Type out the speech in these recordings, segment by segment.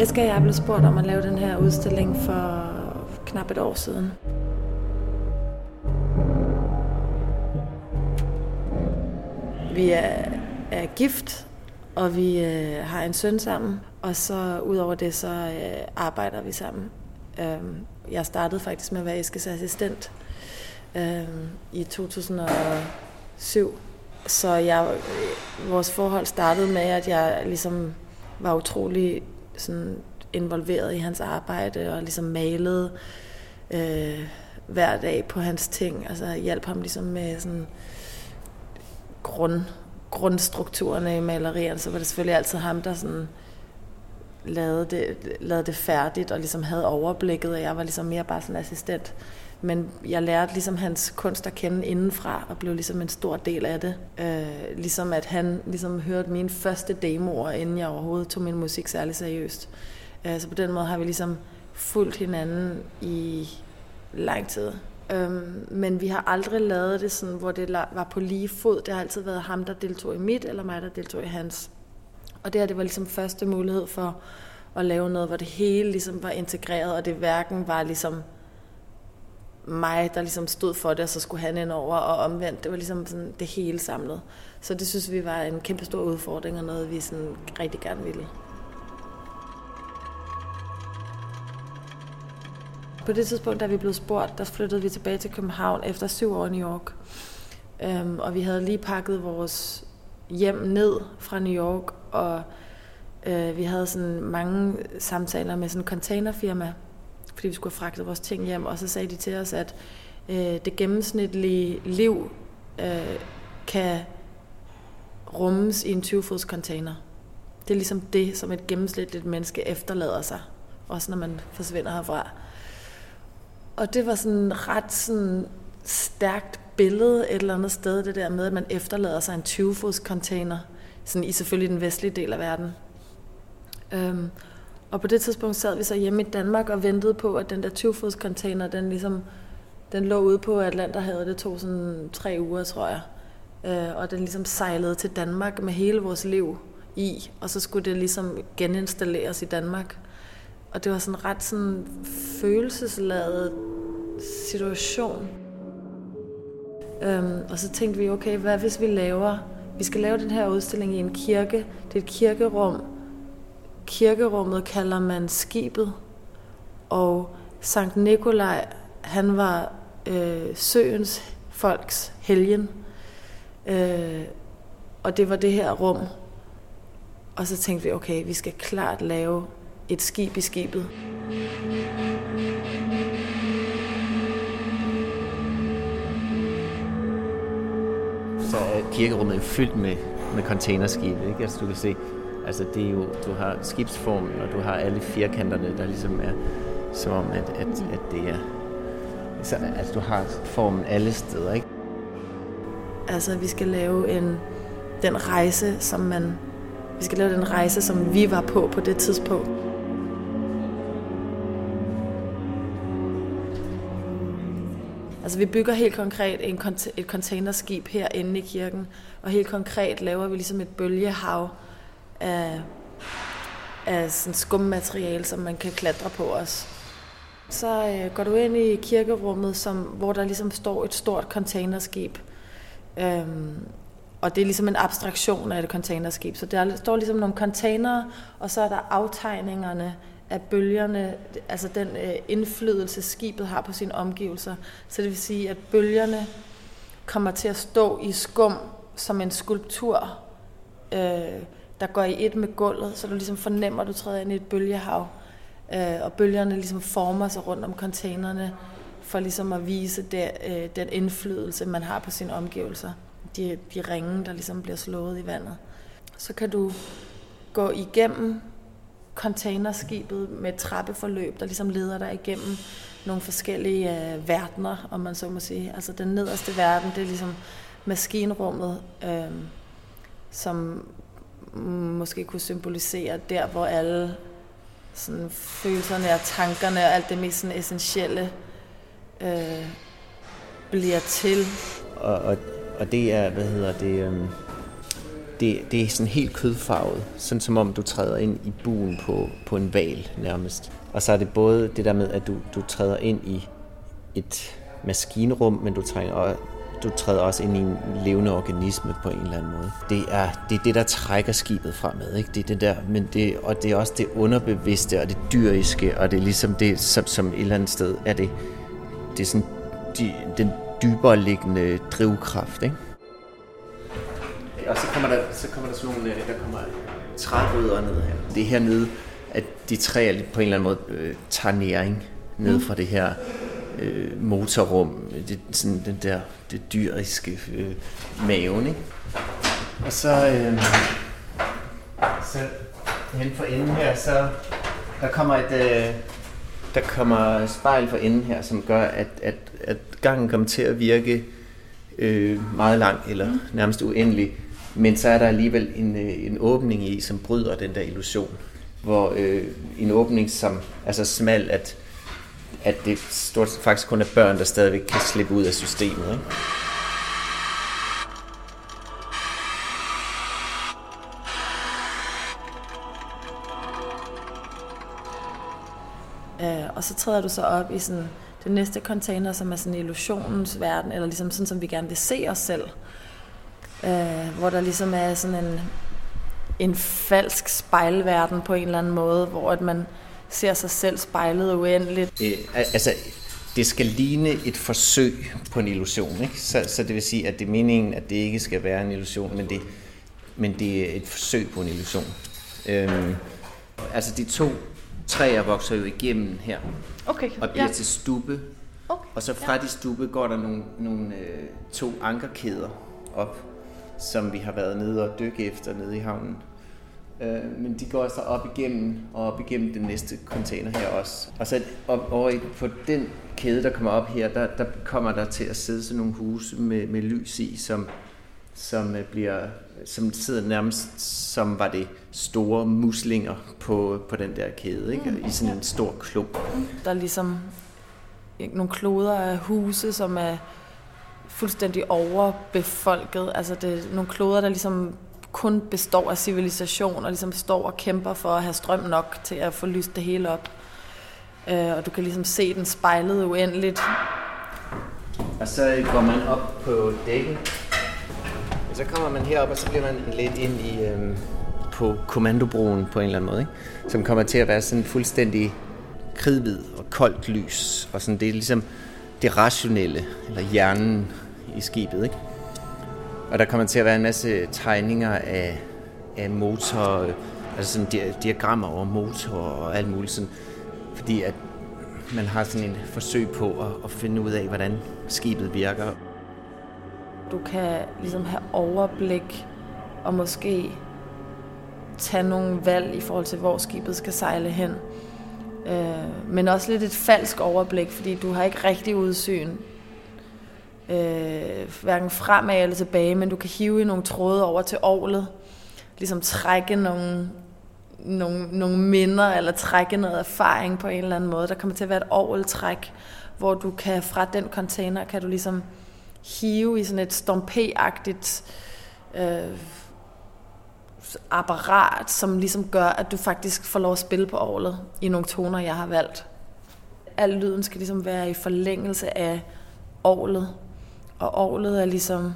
Eske og jeg blev spurgt om at lave den her udstilling for knap et år siden. Vi er, er gift, og vi øh, har en søn sammen, og så udover det, så øh, arbejder vi sammen. Øh, jeg startede faktisk med at være Eskes assistent øh, i 2007, så jeg, øh, vores forhold startede med, at jeg ligesom var utrolig sådan involveret i hans arbejde og ligesom malede øh, hver dag på hans ting. Altså hjalp ham ligesom med sådan grund, grundstrukturerne i malerierne, så var det selvfølgelig altid ham, der sådan lavede det, lavede det færdigt og ligesom havde overblikket, og jeg var ligesom mere bare sådan assistent. Men jeg lærte ligesom hans kunst at kende indenfra, og blev ligesom en stor del af det. Øh, ligesom at han ligesom hørte mine første demoer, inden jeg overhovedet tog min musik særlig seriøst. Øh, så på den måde har vi ligesom fulgt hinanden i lang tid. Øhm, men vi har aldrig lavet det sådan, hvor det var på lige fod. Det har altid været ham, der deltog i mit, eller mig, der deltog i hans. Og det her, det var ligesom første mulighed for at lave noget, hvor det hele ligesom var integreret, og det hverken var ligesom mig, der ligesom stod for det, og så skulle han ind over og omvendt. Det var ligesom sådan det hele samlet. Så det synes vi var en kæmpe stor udfordring, og noget vi sådan rigtig gerne ville. På det tidspunkt, da vi blev spurgt, der flyttede vi tilbage til København efter syv år i New York. Øhm, og vi havde lige pakket vores hjem ned fra New York, og øh, vi havde sådan mange samtaler med sådan en containerfirma, fordi vi skulle have fragtet vores ting hjem, og så sagde de til os, at øh, det gennemsnitlige liv øh, kan rummes i en 20-fods container. Det er ligesom det, som et gennemsnitligt menneske efterlader sig, også når man forsvinder herfra. Og det var sådan ret sådan stærkt billede et eller andet sted, det der med, at man efterlader sig en 20-fods container, sådan i selvfølgelig den vestlige del af verden. Øhm, og på det tidspunkt sad vi så hjemme i Danmark og ventede på, at den der 20-fods container, den ligesom, den lå ude på Atlanterhavet, det tog sådan tre uger, tror jeg. Øh, og den ligesom sejlede til Danmark med hele vores liv i, og så skulle det ligesom geninstalleres i Danmark. Og det var sådan ret sådan følelsesladet situation. Øhm, og så tænkte vi, okay, hvad hvis vi laver, vi skal lave den her udstilling i en kirke. Det er et kirkerum. Kirkerummet kalder man skibet. Og Sankt Nikolaj, han var øh, søens folks helgen. Øh, og det var det her rum. Og så tænkte vi, okay, vi skal klart lave et skib i skibet. Så er kirkerummet fyldt med, med containerskibe, ikke? Altså du kan se, altså det er jo, du har skibsformen, og du har alle firkanterne, der ligesom er som om, at, at, at det er, så, altså du har formen alle steder, ikke? Altså vi skal lave en, den rejse, som man, vi skal lave den rejse, som vi var på på det tidspunkt. Altså vi bygger helt konkret en, et containerskib herinde i kirken, og helt konkret laver vi ligesom et bølgehav af, af sådan skummateriale, som man kan klatre på os. Så øh, går du ind i kirkerummet, som, hvor der ligesom står et stort containerskib. Øhm, og det er ligesom en abstraktion af et containerskib. Så der står ligesom nogle containere, og så er der aftegningerne af bølgerne, altså den øh, indflydelse, skibet har på sine omgivelser. Så det vil sige, at bølgerne kommer til at stå i skum som en skulptur, øh, der går i et med gulvet, så du ligesom fornemmer, at du træder ind i et bølgehav. Øh, og bølgerne ligesom former sig rundt om containerne, for ligesom at vise det, øh, den indflydelse, man har på sine omgivelser. De, de ringe, der ligesom bliver slået i vandet. Så kan du gå igennem containerskibet med trappeforløb, der ligesom leder dig igennem nogle forskellige øh, verdener, om man så må sige. Altså den nederste verden, det er ligesom maskinrummet, øh, som måske kunne symbolisere der, hvor alle sådan, følelserne og tankerne og alt det mest sådan, essentielle øh, bliver til. Og, og, og det er, hvad hedder det, øh, det, det er sådan helt kødfarvet, sådan som om du træder ind i buen på, på en val nærmest. Og så er det både det der med, at du, du træder ind i et maskinrum, men du trænger, du træder også ind i en levende organisme på en eller anden måde. Det er det, er det der trækker skibet fremad, ikke? Det er det der, men det, og det er også det underbevidste og det dyriske, og det er ligesom det, som, som et eller andet sted er det, det er sådan de, den dybere liggende drivkraft, ikke? Og så kommer der, så kommer der sådan nogle, øh, der kommer trærødder ned her. Det er hernede, at de træer på en eller anden måde øh, tager næring ned mm. fra det her øh, motorrum, det, sådan den der det dyriske øh, maven, ikke? Og så, øh, så hen for enden her, så der kommer et, øh, der kommer spejl for enden her, som gør, at, at, at gangen kommer til at virke øh, meget lang, eller mm. nærmest uendelig. Men så er der alligevel en, øh, en åbning i, som bryder den der illusion. Hvor øh, en åbning, som er så smal, at, at det stort set faktisk kun er børn, der stadigvæk kan slippe ud af systemet. Ikke? Øh, og så træder du så op i sådan den næste container, som er sådan illusionens verden, eller ligesom sådan, som vi gerne vil se os selv. Øh, hvor der ligesom er sådan en, en falsk spejlverden på en eller anden måde, hvor at man ser sig selv spejlet uendeligt. Øh, altså, det skal ligne et forsøg på en illusion, ikke? Så, så det vil sige, at det er meningen, at det ikke skal være en illusion, men det, men det er et forsøg på en illusion. Øhm, altså de to træer vokser jo igennem her. Okay. Og bliver ja. til stube. Okay. Og så fra ja. de stube går der nogle, nogle øh, to ankerkæder op, som vi har været nede og dykke efter nede i havnen. Øh, men de går så op igennem, og op igennem den næste container her også. Og så op, over i, på den kæde, der kommer op her, der, der kommer der til at sidde sådan nogle huse med, med lys i, som, som øh, bliver som sidder nærmest som var det store muslinger på, på den der kæde, ikke? Mm. i sådan en stor klump. Der er ligesom nogle kloder af huse, som er fuldstændig overbefolket. Altså det er nogle kloder, der ligesom kun består af civilisation, og ligesom står og kæmper for at have strøm nok til at få lyst det hele op. Øh, og du kan ligesom se den spejlet uendeligt. Og så går man op på dækket, og så kommer man herop, og så bliver man lidt ind i, øhm, på kommandobroen på en eller anden måde, ikke? som kommer til at være sådan fuldstændig kridhvid og koldt lys. Og sådan, det er ligesom det rationelle, eller hjernen i skibet. Ikke? Og der kommer til at være en masse tegninger af, af motor, altså sådan di- diagrammer over motor og alt muligt. Sådan, fordi at man har sådan en forsøg på at, at finde ud af, hvordan skibet virker. Du kan ligesom have overblik og måske tage nogle valg i forhold til, hvor skibet skal sejle hen. Øh, men også lidt et falsk overblik, fordi du har ikke rigtig udsyn. Øh, hverken fremad eller tilbage, men du kan hive i nogle tråde over til året. Ligesom trække nogle, nogle, nogle minder, eller trække noget erfaring på en eller anden måde. Der kommer til at være et åreltræk, hvor du kan fra den container, kan du ligesom hive i sådan et stompé-agtigt øh, apparat, som ligesom gør, at du faktisk får lov at spille på året i nogle toner, jeg har valgt. Al lyden skal ligesom være i forlængelse af året, og orlet er ligesom...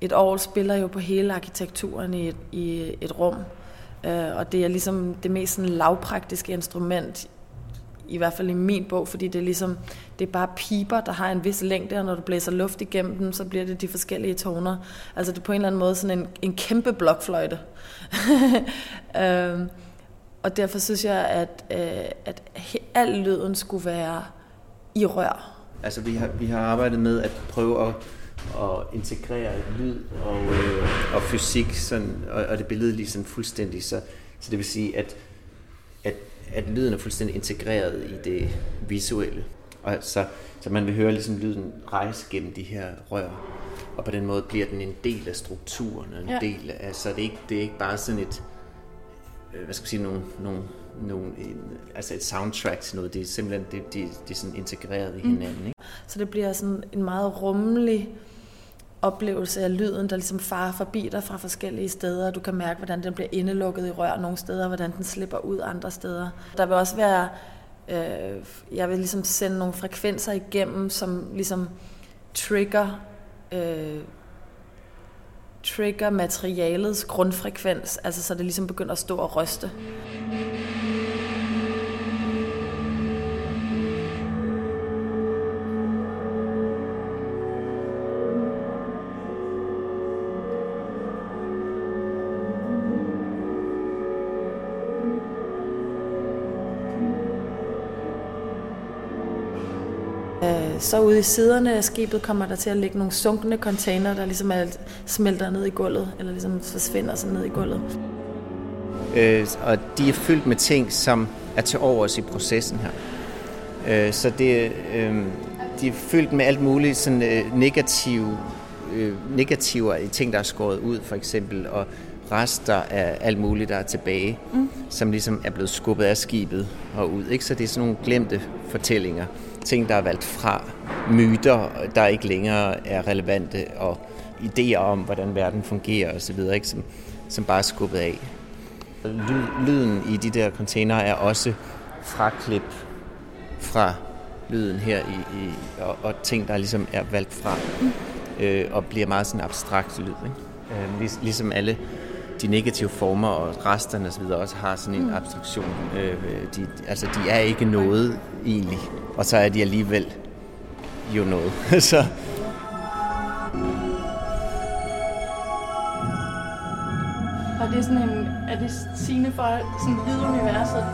Et orgel spiller jo på hele arkitekturen i et, i et rum. Øh, og det er ligesom det mest sådan lavpraktiske instrument i hvert fald i min bog, fordi det er ligesom, det er bare piper, der har en vis længde, og når du blæser luft igennem dem, så bliver det de forskellige toner. Altså det er på en eller anden måde sådan en, en kæmpe blokfløjte. øhm, og derfor synes jeg, at, øh, at al lyden skulle være i rør. Altså vi har, vi har arbejdet med at prøve at, at integrere lyd og, øh, og fysik, sådan, og, og det billede lige sådan fuldstændig. Så, så det vil sige, at, at at lyden er fuldstændig integreret i det visuelle. Og så, så man vil høre ligesom lyden rejse gennem de her rør. Og på den måde bliver den en del af strukturen, en ja. del af, så det er, ikke, det er ikke bare sådan et, øh, hvad skal jeg sige, nogle, nogle, nogle, en, altså et soundtrack til noget, det er simpelthen, det, det, det er sådan integreret i mm. hinanden. Ikke? Så det bliver sådan en meget rummelig oplevelse af lyden, der ligesom farer forbi dig fra forskellige steder. Du kan mærke, hvordan den bliver indelukket i rør nogle steder, hvordan den slipper ud andre steder. Der vil også være, øh, jeg vil ligesom sende nogle frekvenser igennem, som ligesom trigger, øh, trigger materialets grundfrekvens, altså så det ligesom begynder at stå og ryste. Så ude i siderne af skibet kommer der til at ligge nogle sunkne container, der ligesom er, smelter ned i gulvet, eller ligesom forsvinder sig ned i gulvet. Øh, og de er fyldt med ting, som er til overs i processen her. Øh, så det, øh, de er fyldt med alt muligt sådan, øh, negative, øh, negativer i ting, der er skåret ud, for eksempel, og rester af alt muligt, der er tilbage, mm. som ligesom er blevet skubbet af skibet og ud. Ikke? Så det er sådan nogle glemte fortællinger ting, der er valgt fra, myter, der ikke længere er relevante, og idéer om, hvordan verden fungerer osv., ikke? Som, som bare er skubbet af. Lyden i de der container er også fraklip fra lyden her, i, i, og, og ting, der ligesom er valgt fra, øh, og bliver meget sådan abstrakt lyd. Ikke? Øh, lig, ligesom alle de negative former og resterne osv. også har sådan en abstraktion. Øh, de, altså, de er ikke noget egentlig og så er de alligevel jo noget. så Og det er sådan en, er det sigende for sådan lyduniverset?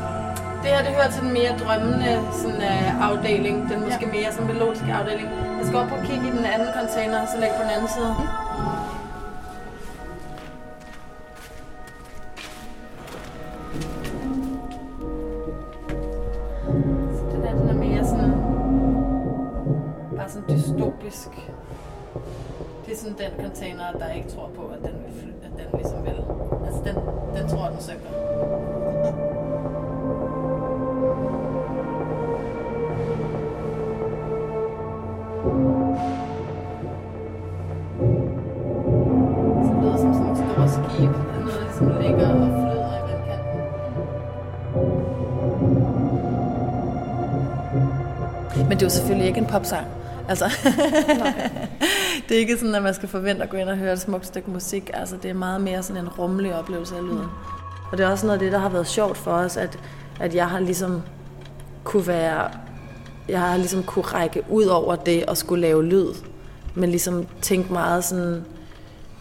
Det her, det hører til den mere drømmende sådan, uh, afdeling, den måske ja. mere sådan melodiske afdeling. Jeg skal op og kigge i den anden container, så lægge på den anden side. Mm. Dystopisk. Det er sådan den container, der ikke tror på, at den, vil, at den ligesom vil. Altså den, den tror, den synker. Så lyder som sådan et stort skib. Noget, der ligesom ligger og flyder i vandkanten. Men det er jo selvfølgelig ikke en popsang. Altså, det er ikke sådan, at man skal forvente at gå ind og høre et smukt stykke musik. Altså, det er meget mere sådan en rummelig oplevelse af lyden. Mm. Og det er også noget af det, der har været sjovt for os, at, at jeg har ligesom kunne være, jeg har ligesom kunne række ud over det og skulle lave lyd, men ligesom tænke meget sådan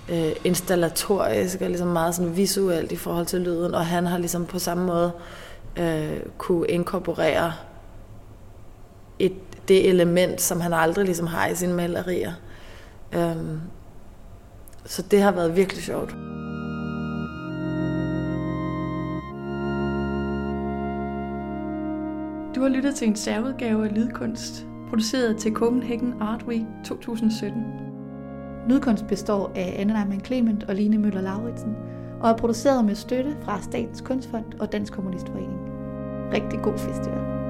øh, installatorisk og ligesom meget sådan visuelt i forhold til lyden, og han har ligesom på samme måde øh, kunne inkorporere et det element, som han aldrig ligesom har i sine malerier. Øhm, så det har været virkelig sjovt. Du har lyttet til en særudgave af Lydkunst, produceret til Copenhagen Art Week 2017. Lydkunst består af Anne Neumann Clement og Line Møller Lauritsen, og er produceret med støtte fra Statens Kunstfond og Dansk Kommunistforening. Rigtig god festival.